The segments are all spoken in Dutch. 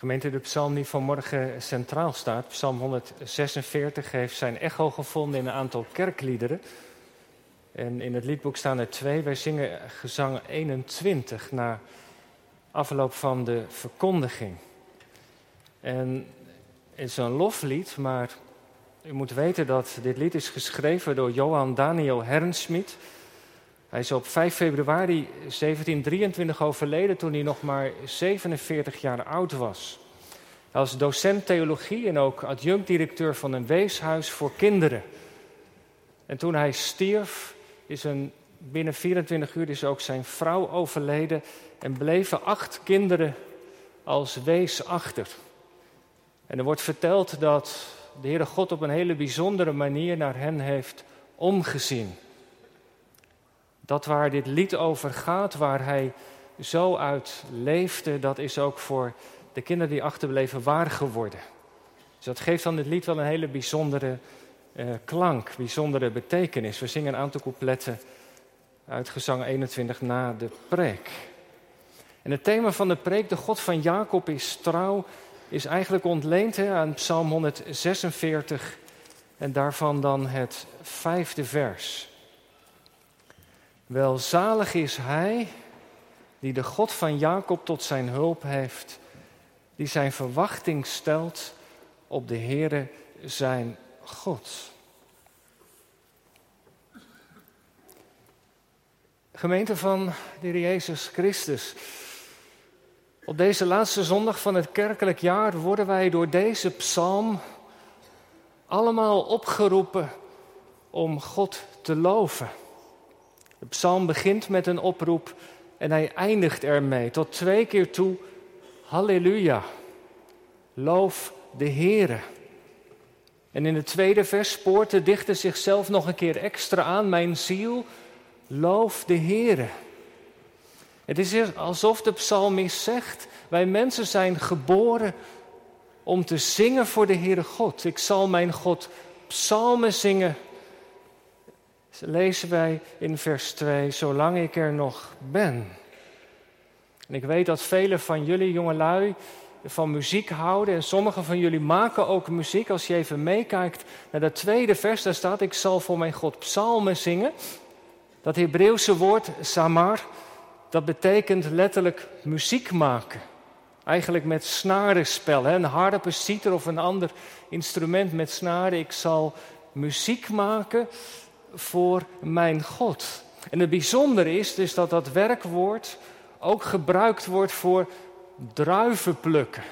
Gemeente, de psalm die vanmorgen centraal staat, psalm 146, heeft zijn echo gevonden in een aantal kerkliederen. En in het liedboek staan er twee. Wij zingen gezang 21 na afloop van de verkondiging. En het is een loflied, maar u moet weten dat dit lied is geschreven door Johan Daniel Hernsmit. Hij is op 5 februari 1723 overleden toen hij nog maar 47 jaar oud was. Hij was docent theologie en ook adjunct-directeur van een weeshuis voor kinderen. En toen hij stierf, is een, binnen 24 uur is ook zijn vrouw overleden en bleven acht kinderen als wees achter. En er wordt verteld dat de Heere God op een hele bijzondere manier naar hen heeft omgezien. Dat waar dit lied over gaat, waar hij zo uit leefde, dat is ook voor de kinderen die achterbleven waar geworden. Dus dat geeft dan dit lied wel een hele bijzondere uh, klank, bijzondere betekenis. We zingen een aantal coupletten uit gezang 21 na de preek. En het thema van de preek, de God van Jacob is trouw, is eigenlijk ontleend aan Psalm 146 en daarvan dan het vijfde vers. Welzalig is hij die de God van Jacob tot zijn hulp heeft, die zijn verwachting stelt op de Heere zijn God. Gemeente van de Heer Jezus Christus. Op deze laatste zondag van het kerkelijk jaar worden wij door deze psalm allemaal opgeroepen om God te loven. De psalm begint met een oproep en hij eindigt ermee tot twee keer toe. Halleluja, loof de Heere. En in het tweede vers spoort de dichter zichzelf nog een keer extra aan. Mijn ziel, loof de Heere. Het is alsof de psalmist zegt, wij mensen zijn geboren om te zingen voor de Heere God. Ik zal mijn God psalmen zingen lezen wij in vers 2, zolang ik er nog ben. En ik weet dat velen van jullie jongelui van muziek houden en sommigen van jullie maken ook muziek. Als je even meekijkt naar dat tweede vers, daar staat, ik zal voor mijn God psalmen zingen. Dat Hebreeuwse woord samar, dat betekent letterlijk muziek maken. Eigenlijk met snarenspel, hè? een harp, een citer of een ander instrument met snaren. Ik zal muziek maken voor mijn God. En het bijzondere is dus dat dat werkwoord ook gebruikt wordt voor druiven plukken.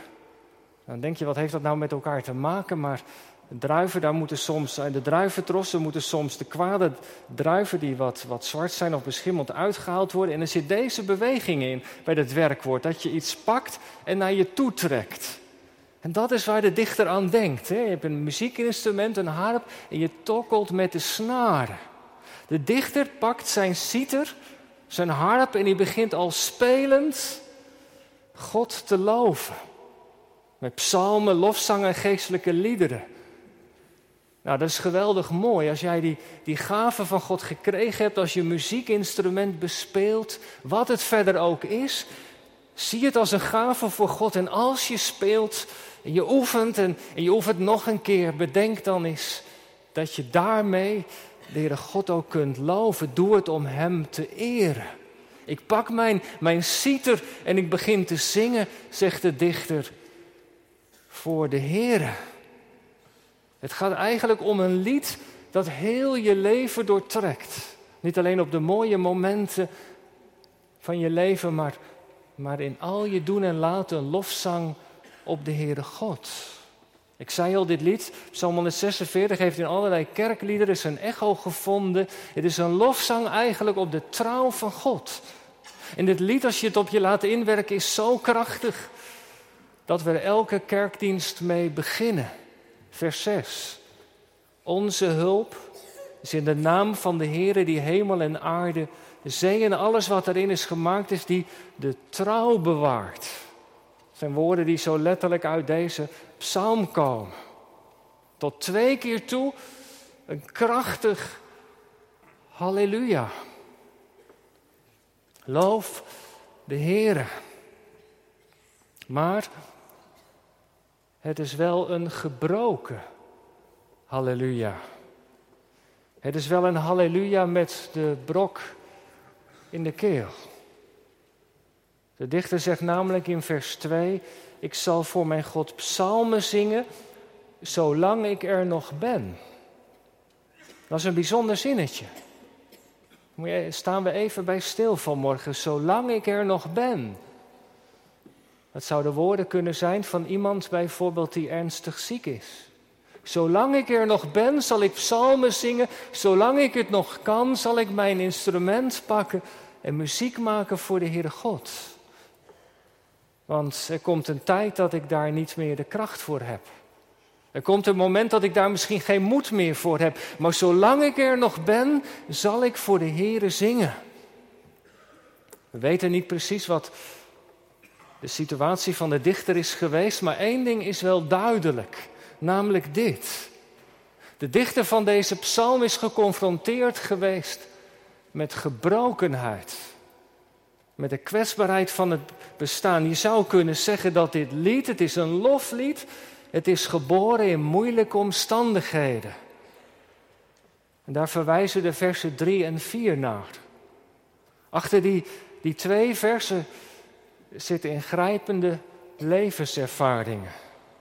Dan denk je, wat heeft dat nou met elkaar te maken? Maar druiven, daar moeten soms, de druiventrossen moeten soms de kwade druiven die wat, wat zwart zijn of beschimmeld uitgehaald worden. En er zit deze beweging in bij dat werkwoord, dat je iets pakt en naar je toe trekt. En dat is waar de dichter aan denkt. Hè? Je hebt een muziekinstrument, een harp, en je tokkelt met de snaren. De dichter pakt zijn citer, zijn harp, en hij begint al spelend God te loven. Met psalmen, lofzangen en geestelijke liederen. Nou, dat is geweldig mooi. Als jij die, die gave van God gekregen hebt, als je muziekinstrument bespeelt, wat het verder ook is, zie het als een gave voor God. En als je speelt, en je oefent en, je oefent nog een keer. Bedenk dan eens dat je daarmee de God ook kunt loven. Doe het om Hem te eren. Ik pak mijn, mijn citer en ik begin te zingen, zegt de dichter, voor de Heere. Het gaat eigenlijk om een lied dat heel je leven doortrekt. Niet alleen op de mooie momenten van je leven, maar, maar in al je doen en laten een lofzang op de Heere God. Ik zei al, dit lied, Psalm 146, heeft in allerlei kerkliederen zijn echo gevonden. Het is een lofzang eigenlijk op de trouw van God. En dit lied, als je het op je laat inwerken, is zo krachtig dat we er elke kerkdienst mee beginnen. Vers 6. Onze hulp is in de naam van de Heere die hemel en aarde, de zee en alles wat erin is gemaakt is, die de trouw bewaart zijn woorden die zo letterlijk uit deze psalm komen. Tot twee keer toe een krachtig halleluja. Loof de Heere. Maar Het is wel een gebroken halleluja. Het is wel een halleluja met de brok in de keel. De dichter zegt namelijk in vers 2: Ik zal voor mijn God psalmen zingen, zolang ik er nog ben. Dat is een bijzonder zinnetje. Staan we even bij stil vanmorgen, zolang ik er nog ben. Dat zouden woorden kunnen zijn van iemand bijvoorbeeld die ernstig ziek is. Zolang ik er nog ben, zal ik psalmen zingen. Zolang ik het nog kan, zal ik mijn instrument pakken en muziek maken voor de Heere God. Want er komt een tijd dat ik daar niet meer de kracht voor heb. Er komt een moment dat ik daar misschien geen moed meer voor heb. Maar zolang ik er nog ben, zal ik voor de Heere zingen. We weten niet precies wat de situatie van de dichter is geweest, maar één ding is wel duidelijk, namelijk dit. De dichter van deze psalm is geconfronteerd geweest met gebrokenheid, met de kwetsbaarheid van het bestaan. Je zou kunnen zeggen dat dit lied, het is een loflied, het is geboren in moeilijke omstandigheden. En daar verwijzen de versen 3 en 4 naar. Achter die, die twee versen zitten ingrijpende levenservaringen.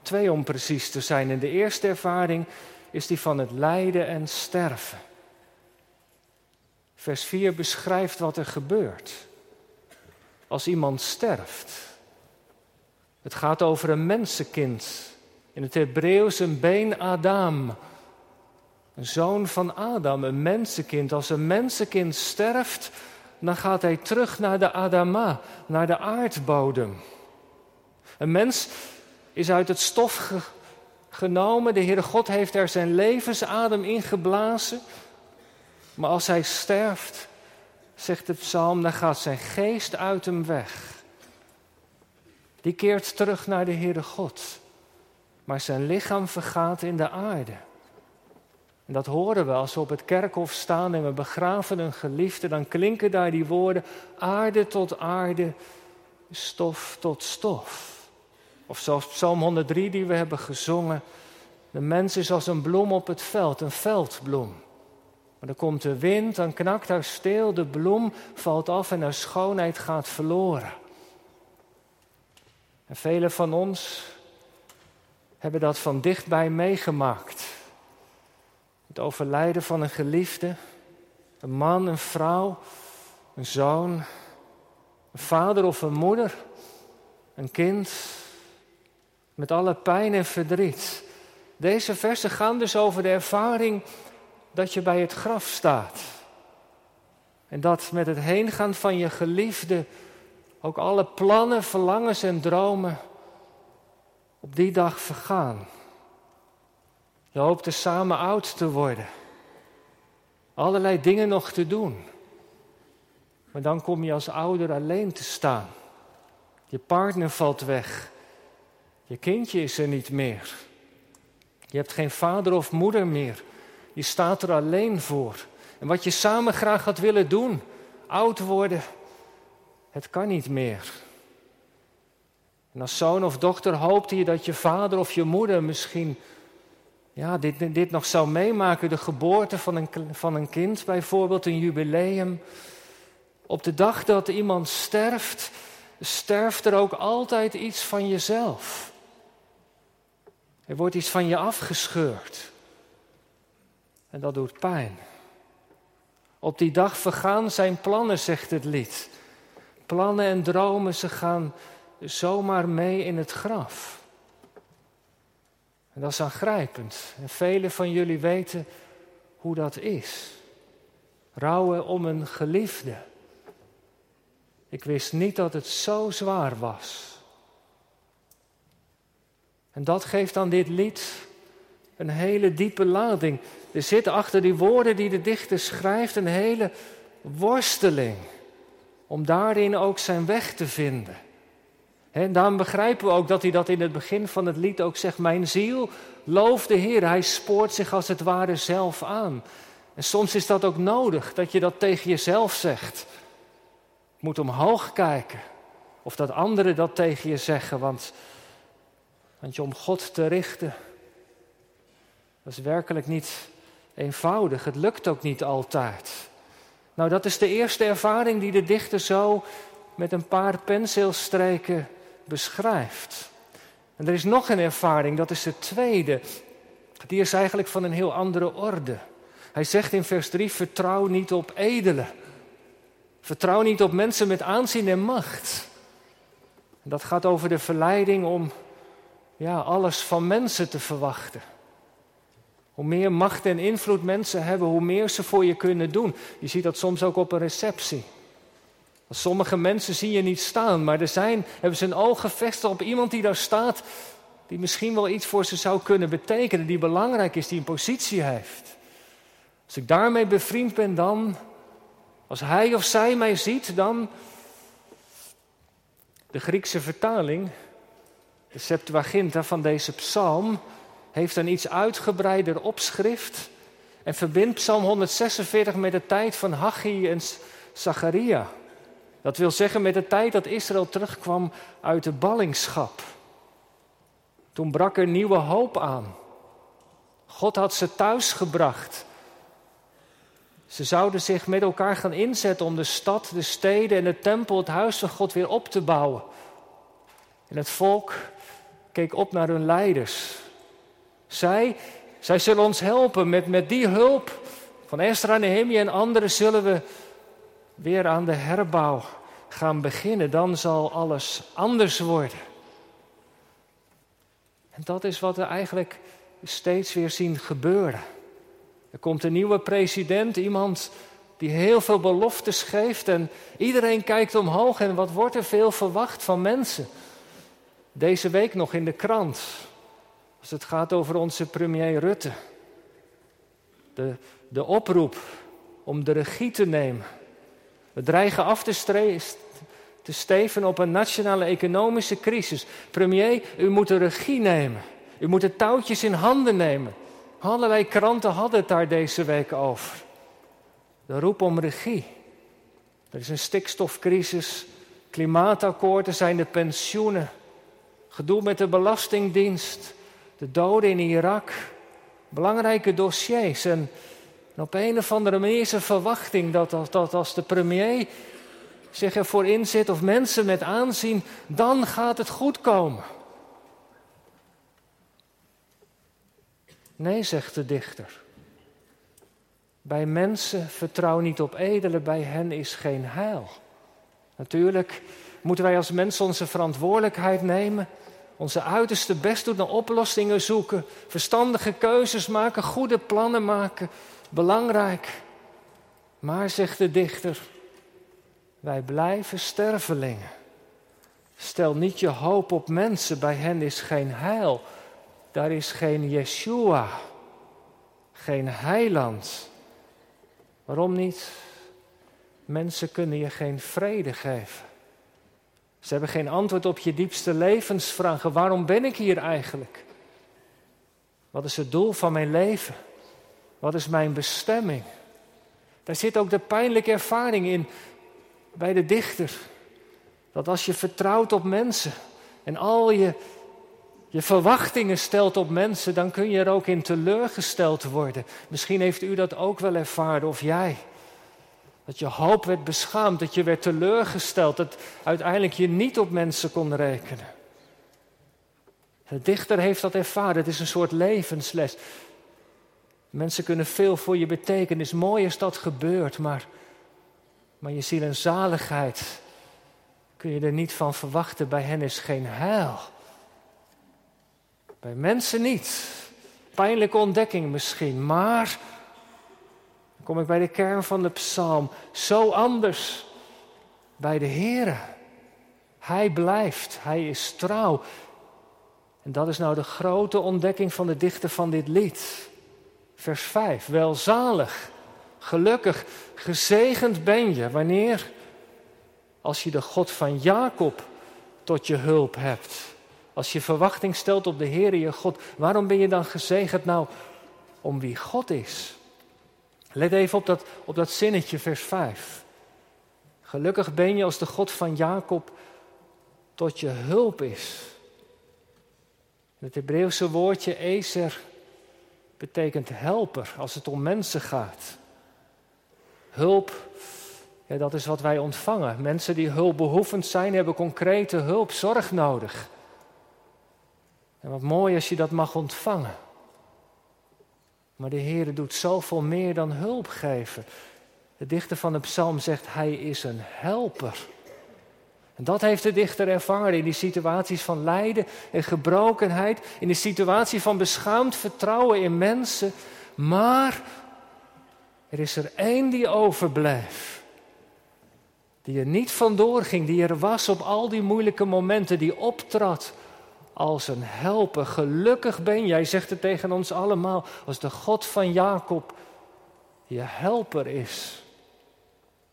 Twee om precies te zijn. En de eerste ervaring is die van het lijden en sterven. Vers 4 beschrijft wat er gebeurt als iemand sterft. Het gaat over een mensenkind. In het Hebreeuws een been Adam. Een zoon van Adam, een mensenkind. Als een mensenkind sterft, dan gaat hij terug naar de Adama, naar de aardbodem. Een mens is uit het stof genomen. De Heere God heeft er zijn levensadem ingeblazen. Maar als hij sterft, zegt de psalm, dan gaat zijn geest uit hem weg. Die keert terug naar de Heere God. Maar zijn lichaam vergaat in de aarde. En dat horen we als we op het kerkhof staan en we begraven een geliefde, dan klinken daar die woorden aarde tot aarde, stof tot stof. Of zoals Psalm 103 die we hebben gezongen, de mens is als een bloem op het veld, een veldbloem. Maar dan komt de wind, dan knakt haar steel, de bloem valt af en haar schoonheid gaat verloren. En velen van ons hebben dat van dichtbij meegemaakt. Het overlijden van een geliefde, een man, een vrouw, een zoon, een vader of een moeder, een kind, met alle pijn en verdriet. Deze versen gaan dus over de ervaring dat je bij het graf staat. En dat met het heengaan van je geliefde ook alle plannen, verlangens en dromen op die dag vergaan. Je hoopte samen oud te worden. Allerlei dingen nog te doen. Maar dan kom je als ouder alleen te staan. Je partner valt weg. Je kindje is er niet meer. Je hebt geen vader of moeder meer. Je staat er alleen voor. En wat je samen graag had willen doen, oud worden, het kan niet meer. En als zoon of dochter hoopte je dat je vader of je moeder misschien ja, dit, dit nog zou meemaken, de geboorte van een, van een kind bijvoorbeeld, een jubileum. Op de dag dat iemand sterft, sterft er ook altijd iets van jezelf. Er wordt iets van je afgescheurd. En dat doet pijn. Op die dag vergaan zijn plannen, zegt het lied. Plannen en dromen, ze gaan zomaar mee in het graf. En dat is aangrijpend. En velen van jullie weten hoe dat is. Rouwen om een geliefde. Ik wist niet dat het zo zwaar was. En dat geeft aan dit lied een hele diepe lading. Er zit achter die woorden die de dichter schrijft een hele worsteling. Om daarin ook zijn weg te vinden. En daarom begrijpen we ook dat hij dat in het begin van het lied ook zegt. Mijn ziel looft de Heer. Hij spoort zich als het ware zelf aan. En soms is dat ook nodig, dat je dat tegen jezelf zegt. Moet omhoog kijken. Of dat anderen dat tegen je zeggen. Want Want je om God te richten, dat is werkelijk niet eenvoudig. Het lukt ook niet altijd. Nou, dat is de eerste ervaring die de dichter zo met een paar penseelstreken beschrijft. En er is nog een ervaring, dat is de tweede. Die is eigenlijk van een heel andere orde. Hij zegt in vers 3: Vertrouw niet op edelen. Vertrouw niet op mensen met aanzien en macht. dat gaat over de verleiding om ja, alles van mensen te verwachten. Hoe meer macht en invloed mensen hebben, hoe meer ze voor je kunnen doen. Je ziet dat soms ook op een receptie. Sommige mensen zie je niet staan, maar er zijn, hebben ze een oog gevestigd op iemand die daar staat, die misschien wel iets voor ze zou kunnen betekenen, die belangrijk is, die een positie heeft. Als ik daarmee bevriend ben, dan, als hij of zij mij ziet, dan. De Griekse vertaling, de Septuaginta van deze psalm, heeft een iets uitgebreider opschrift en verbindt Psalm 146 met de tijd van Haggai en Zacharia. Dat wil zeggen met de tijd dat Israël terugkwam uit de ballingschap. Toen brak er nieuwe hoop aan. God had ze thuis gebracht. Ze zouden zich met elkaar gaan inzetten om de stad, de steden en de tempel, het huis van God weer op te bouwen. En het volk keek op naar hun leiders. Zij, zij zullen ons helpen. Met, met die hulp van Esra, Nehemia en anderen zullen we weer aan de herbouw gaan beginnen. Dan zal alles anders worden. En dat is wat we eigenlijk steeds weer zien gebeuren. Er komt een nieuwe president, iemand die heel veel beloftes geeft en iedereen kijkt omhoog en wat wordt er veel verwacht van mensen. Deze week nog in de krant, als het gaat over onze premier Rutte. De, de oproep om de regie te nemen. We dreigen af te, te steven op een nationale economische crisis. Premier, u moet de regie nemen. U moet de touwtjes in handen nemen. Allerlei kranten hadden het daar deze week over. De roep om regie. Er is een stikstofcrisis, klimaatakkoord, er zijn de pensioenen, gedoe met de Belastingdienst, de doden in Irak. Belangrijke dossiers. En, op een of andere manier is er verwachting dat, dat, dat als de premier zich ervoor inzet of mensen met aanzien, dan gaat het goed komen. Nee, zegt de dichter. Bij mensen vertrouw niet op edelen, bij hen is geen heil. Natuurlijk moeten wij als mensen onze verantwoordelijkheid nemen, onze uiterste best doen naar oplossingen zoeken, verstandige keuzes maken, goede plannen maken. Belangrijk. Maar, zegt de dichter, wij blijven stervelingen. Stel niet je hoop op mensen, bij hen is geen heil. Daar is geen Yeshua, geen heiland. Waarom niet? Mensen kunnen je geen vrede geven. Ze hebben geen antwoord op je diepste levensvragen. Waarom ben ik hier eigenlijk? Wat is het doel van mijn leven? Wat is mijn bestemming? Daar zit ook de pijnlijke ervaring in bij de dichter. Dat als je vertrouwt op mensen en al je je verwachtingen stelt op mensen, dan kun je er ook in teleurgesteld worden. Misschien heeft u dat ook wel ervaren, of jij. Dat je hoop werd beschaamd, dat je werd teleurgesteld, dat uiteindelijk je niet op mensen kon rekenen. De dichter heeft dat ervaren, het is een soort levensles. Mensen kunnen veel voor je betekenen, is mooi als dat gebeurt, maar, maar je ziel en zaligheid kun je er niet van verwachten. Bij hen is geen heil. Bij mensen niet. Pijnlijke ontdekking misschien, maar kom ik bij de kern van de psalm. Zo anders bij de Heer. Hij blijft, hij is trouw. En dat is nou de grote ontdekking van de dichter van dit lied. Vers 5. Welzalig, gelukkig, gezegend ben je wanneer? Als je de God van Jacob tot je hulp hebt. Als je verwachting stelt op de Heer je God, waarom ben je dan gezegend nou om wie God is? Let even op dat, op dat zinnetje, vers 5. Gelukkig ben je als de God van Jacob tot je hulp is. Het Hebreeuwse woordje ezer betekent helper als het om mensen gaat. Hulp, ja, dat is wat wij ontvangen. Mensen die hulpbehoevend zijn, hebben concrete hulp, zorg nodig. En wat mooi als je dat mag ontvangen. Maar de Heer doet zoveel meer dan hulp geven. De dichter van de psalm zegt, hij is een helper. En dat heeft de dichter ervaren in die situaties van lijden en gebrokenheid, in de situatie van beschaamd vertrouwen in mensen. Maar er is er één die overbleef. Die er niet vandoor ging, die er was op al die moeilijke momenten, die optrad als een helper. Gelukkig ben jij, zegt het tegen ons allemaal, als de God van Jacob je helper is.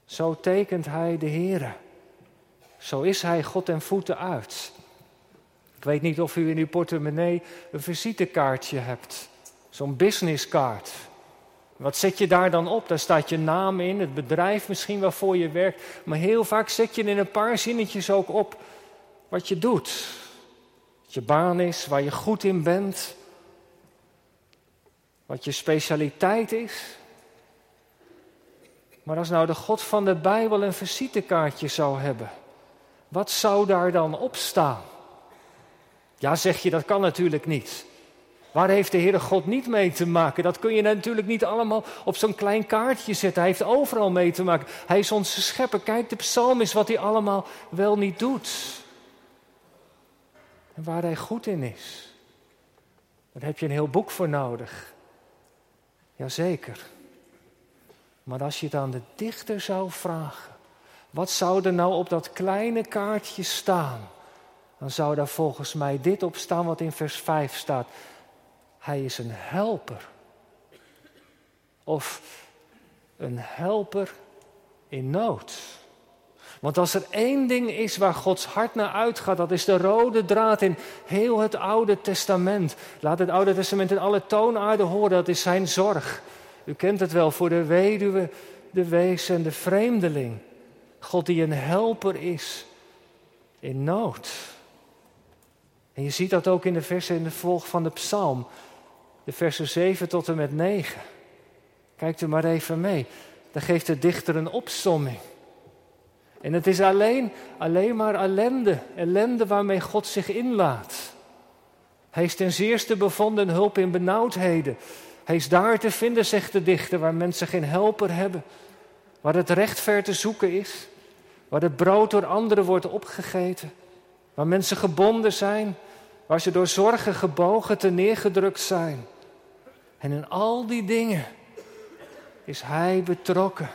Zo tekent hij de Heer. Zo is hij God en voeten uit. Ik weet niet of u in uw portemonnee een visitekaartje hebt. Zo'n businesskaart. Wat zet je daar dan op? Daar staat je naam in, het bedrijf misschien waarvoor je werkt. Maar heel vaak zet je in een paar zinnetjes ook op wat je doet. Je baan is, waar je goed in bent. Wat je specialiteit is. Maar als nou de God van de Bijbel een visitekaartje zou hebben, wat zou daar dan op staan? Ja, zeg je, dat kan natuurlijk niet. Waar heeft de Heere God niet mee te maken? Dat kun je natuurlijk niet allemaal op zo'n klein kaartje zetten. Hij heeft overal mee te maken. Hij is onze schepper. Kijk, de psalm is wat hij allemaal wel niet doet. En waar hij goed in is. Daar heb je een heel boek voor nodig. Jazeker. Maar als je het aan de dichter zou vragen, wat zou er nou op dat kleine kaartje staan? Dan zou daar volgens mij dit op staan wat in vers 5 staat. Hij is een helper. Of een helper in nood. Want als er één ding is waar Gods hart naar uitgaat, dat is de rode draad in heel het Oude Testament. Laat het Oude Testament in alle toonaarden horen, dat is zijn zorg. U kent het wel voor de weduwe, de wees en de vreemdeling. God die een helper is in nood. En je ziet dat ook in de versen in de volg van de psalm. De versen 7 tot en met 9. Kijkt u maar even mee. Daar geeft de dichter een opsomming. En het is alleen, alleen maar ellende, ellende waarmee God zich inlaat. Hij is ten zeerste bevonden hulp in benauwdheden. Hij is daar te vinden, zegt de dichter, waar mensen geen helper hebben. Waar het recht ver te zoeken is. Waar het brood door anderen wordt opgegeten. Waar mensen gebonden zijn. Waar ze door zorgen gebogen te neergedrukt zijn. En in al die dingen is Hij betrokken.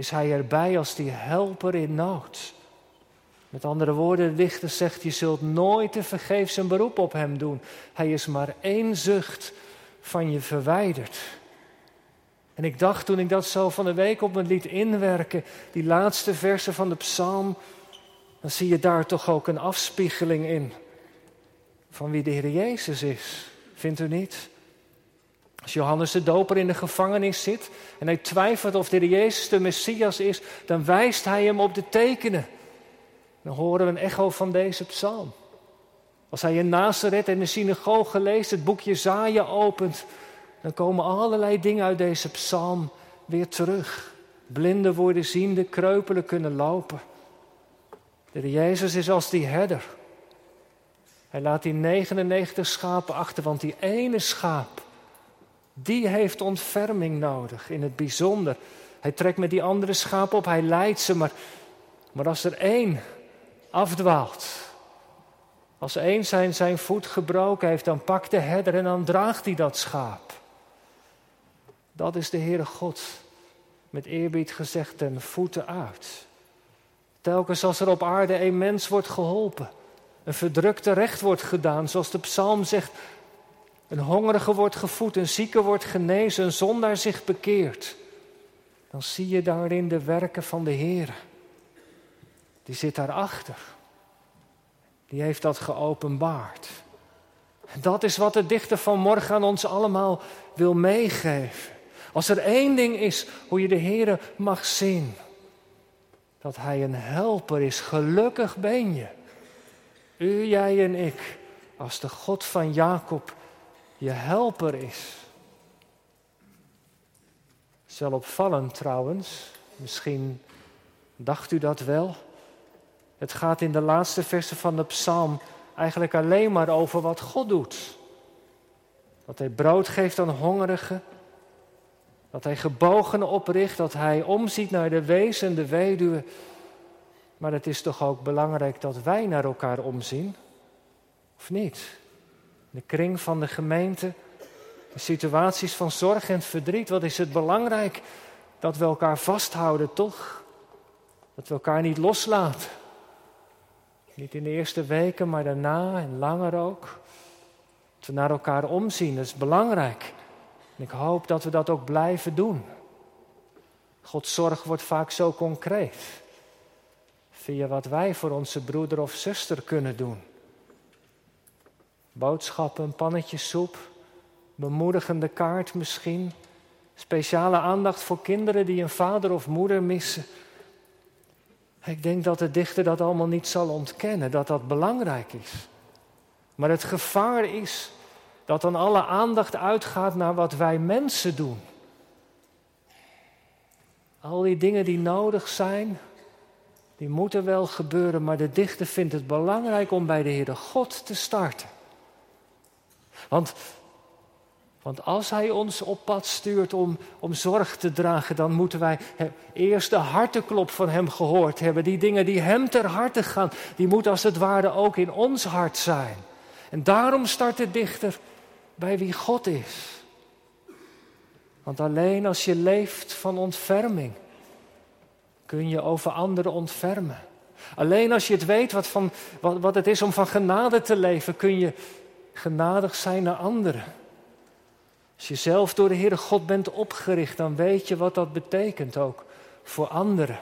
Is Hij erbij als die helper in nood. Met andere woorden, de dichter zegt, je zult nooit te vergeefs een beroep op Hem doen. Hij is maar één zucht van je verwijderd. En ik dacht toen ik dat zo van de week op me liet inwerken, die laatste versen van de psalm, dan zie je daar toch ook een afspiegeling in van wie de Heer Jezus is. Vindt u niet? Als Johannes de Doper in de gevangenis zit en hij twijfelt of de Jezus de Messias is, dan wijst hij hem op de tekenen. Dan horen we een echo van deze psalm. Als hij in Nazareth in de synagoge leest, het boekje Zaaien opent, dan komen allerlei dingen uit deze psalm weer terug. Blinden worden ziende, kreupelen kunnen lopen. De Jezus is als die herder. Hij laat die 99 schapen achter, want die ene schaap, die heeft ontferming nodig in het bijzonder. Hij trekt met die andere schapen op, hij leidt ze, maar, maar als er één afdwaalt, als één zijn, zijn voet gebroken heeft, dan pakt de herder en dan draagt hij dat schaap. Dat is de Heere God, met eerbied gezegd, ten voeten uit. Telkens als er op aarde een mens wordt geholpen, een verdrukte recht wordt gedaan, zoals de psalm zegt, een hongerige wordt gevoed, een zieke wordt genezen, een zondaar zich bekeert, dan zie je daarin de werken van de Heer. Die zit daarachter. Die heeft dat geopenbaard. Dat is wat de dichter van morgen aan ons allemaal wil meegeven. Als er één ding is hoe je de Heer mag zien, dat Hij een helper is, gelukkig ben je. U, jij en ik, als de God van Jacob je helper is. Het is wel opvallend trouwens, misschien dacht u dat wel. Het gaat in de laatste versen van de psalm eigenlijk alleen maar over wat God doet. Dat hij brood geeft aan hongerigen, dat hij gebogenen opricht, dat hij omziet naar de wees en de weduwe. Maar het is toch ook belangrijk dat wij naar elkaar omzien? Of niet? De kring van de gemeente, de situaties van zorg en verdriet, wat is het belangrijk dat we elkaar vasthouden, toch? Dat we elkaar niet loslaten. Niet in de eerste weken, maar daarna en langer ook. Dat we naar elkaar omzien, dat is belangrijk. En ik hoop dat we dat ook blijven doen. Gods zorg wordt vaak zo concreet. Via wat wij voor onze broeder of zuster kunnen doen. Boodschappen, een pannetje soep, bemoedigende kaart misschien. Speciale aandacht voor kinderen die een vader of moeder missen. Ik denk dat de dichter dat allemaal niet zal ontkennen, dat dat belangrijk is. Maar het gevaar is dat dan alle aandacht uitgaat naar wat wij mensen doen. Al die dingen die nodig zijn, die moeten wel gebeuren, maar de dichter vindt het belangrijk om bij de Heere God te starten. Want, want als Hij ons op pad stuurt om, om zorg te dragen, dan moeten wij eerst de harteklop van Hem gehoord hebben. Die dingen die Hem ter harte gaan, die moeten als het ware ook in ons hart zijn. En daarom start de dichter bij wie God is. Want alleen als je leeft van ontferming, kun je over anderen ontfermen. Alleen als je het weet wat, van, wat, wat het is om van genade te leven, kun je genadig zijn naar anderen. Als je zelf door de Heere God bent opgericht, dan weet je wat dat betekent ook voor anderen.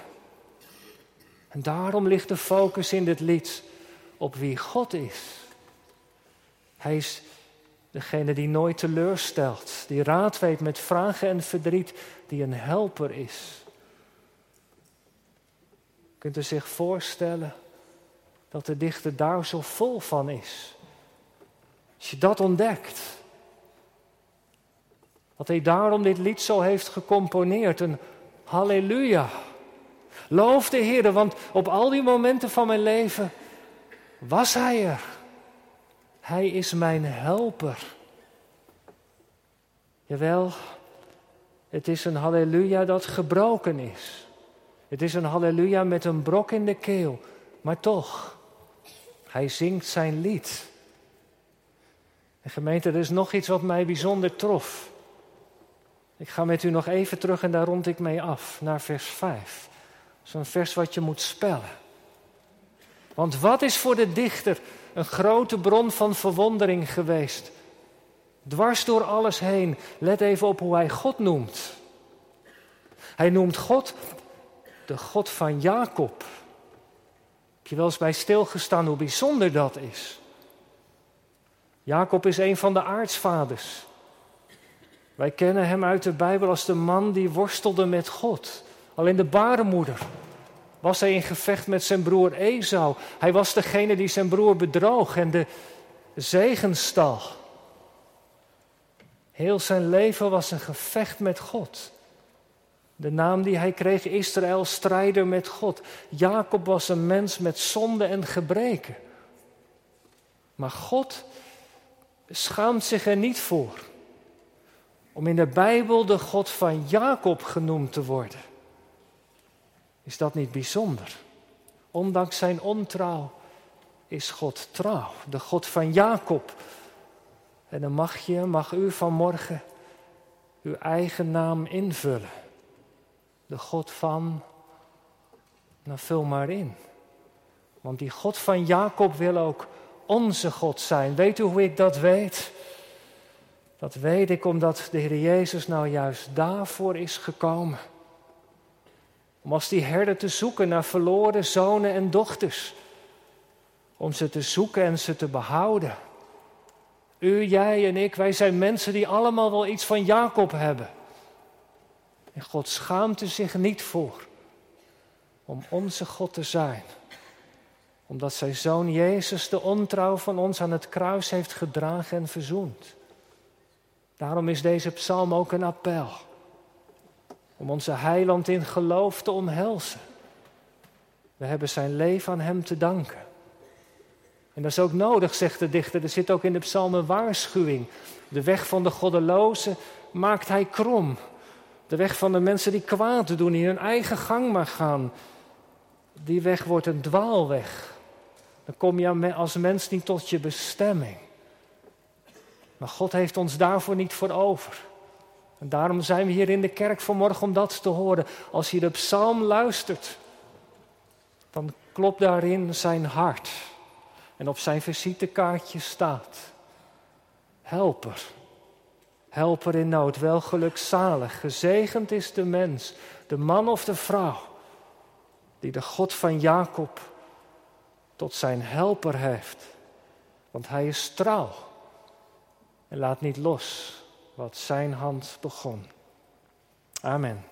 En daarom ligt de focus in dit lied op wie God is. Hij is degene die nooit teleurstelt, die raad weet met vragen en verdriet, die een helper is. Kunt u zich voorstellen dat de dichter daar zo vol van is? Als je dat ontdekt. Dat hij daarom dit lied zo heeft gecomponeerd. Een halleluja. Loof de Heer, want op al die momenten van mijn leven was Hij er. Hij is mijn helper. Jawel, het is een halleluja dat gebroken is. Het is een halleluja met een brok in de keel. Maar toch, hij zingt zijn lied. En gemeente, er is nog iets wat mij bijzonder trof. Ik ga met u nog even terug en daar rond ik mee af, naar vers 5. Zo'n vers wat je moet spellen. Want wat is voor de dichter een grote bron van verwondering geweest? Dwars door alles heen. Let even op hoe hij God noemt. Hij noemt God de God van Jacob. Heb je wel eens bij stilgestaan hoe bijzonder dat is? Jacob is een van de aartsvaders. Wij kennen hem uit de Bijbel als de man die worstelde met God. Al in de baarmoeder was hij in gevecht met zijn broer Esau. Hij was degene die zijn broer bedroog en de zegenstal. Heel zijn leven was een gevecht met God. De naam die hij kreeg, Israël, strijder met God. Jacob was een mens met zonde en gebreken. Maar God schaamt zich er niet voor om in de Bijbel de God van Jacob genoemd te worden. Is dat niet bijzonder? Ondanks zijn ontrouw is God trouw, de God van Jacob. En dan mag je, mag u vanmorgen uw eigen naam invullen. De God van, nou vul maar in. Want die God van Jacob wil ook onze God zijn. Weet u hoe ik dat weet? Dat weet ik omdat de Heer Jezus nou juist daarvoor is gekomen. Om als die herder te zoeken naar verloren zonen en dochters. Om ze te zoeken en ze te behouden. U, jij en ik, wij zijn mensen die allemaal wel iets van Jacob hebben. En God schaamt er zich niet voor om onze God te zijn. Omdat zijn zoon Jezus de ontrouw van ons aan het kruis heeft gedragen en verzoend. Daarom is deze psalm ook een appel. Om onze heiland in geloof te omhelzen. We hebben zijn leven aan hem te danken. En dat is ook nodig, zegt de dichter. Er zit ook in de psalm een waarschuwing. De weg van de goddelozen maakt hij krom. De weg van de mensen die kwaad doen, die hun eigen gang maar gaan. Die weg wordt een dwaalweg. Dan kom je als mens niet tot je bestemming. Maar God heeft ons daarvoor niet voor over. En daarom zijn we hier in de kerk vanmorgen om dat te horen. Als je de psalm luistert, dan klopt daarin zijn hart. En op zijn visitekaartje staat: Helper. Helper in nood, wel gelukzalig. Gezegend is de mens, de man of de vrouw, die de God van Jacob tot zijn helper heeft. Want hij is trouw en laat niet los wat zijn hand begon. Amen.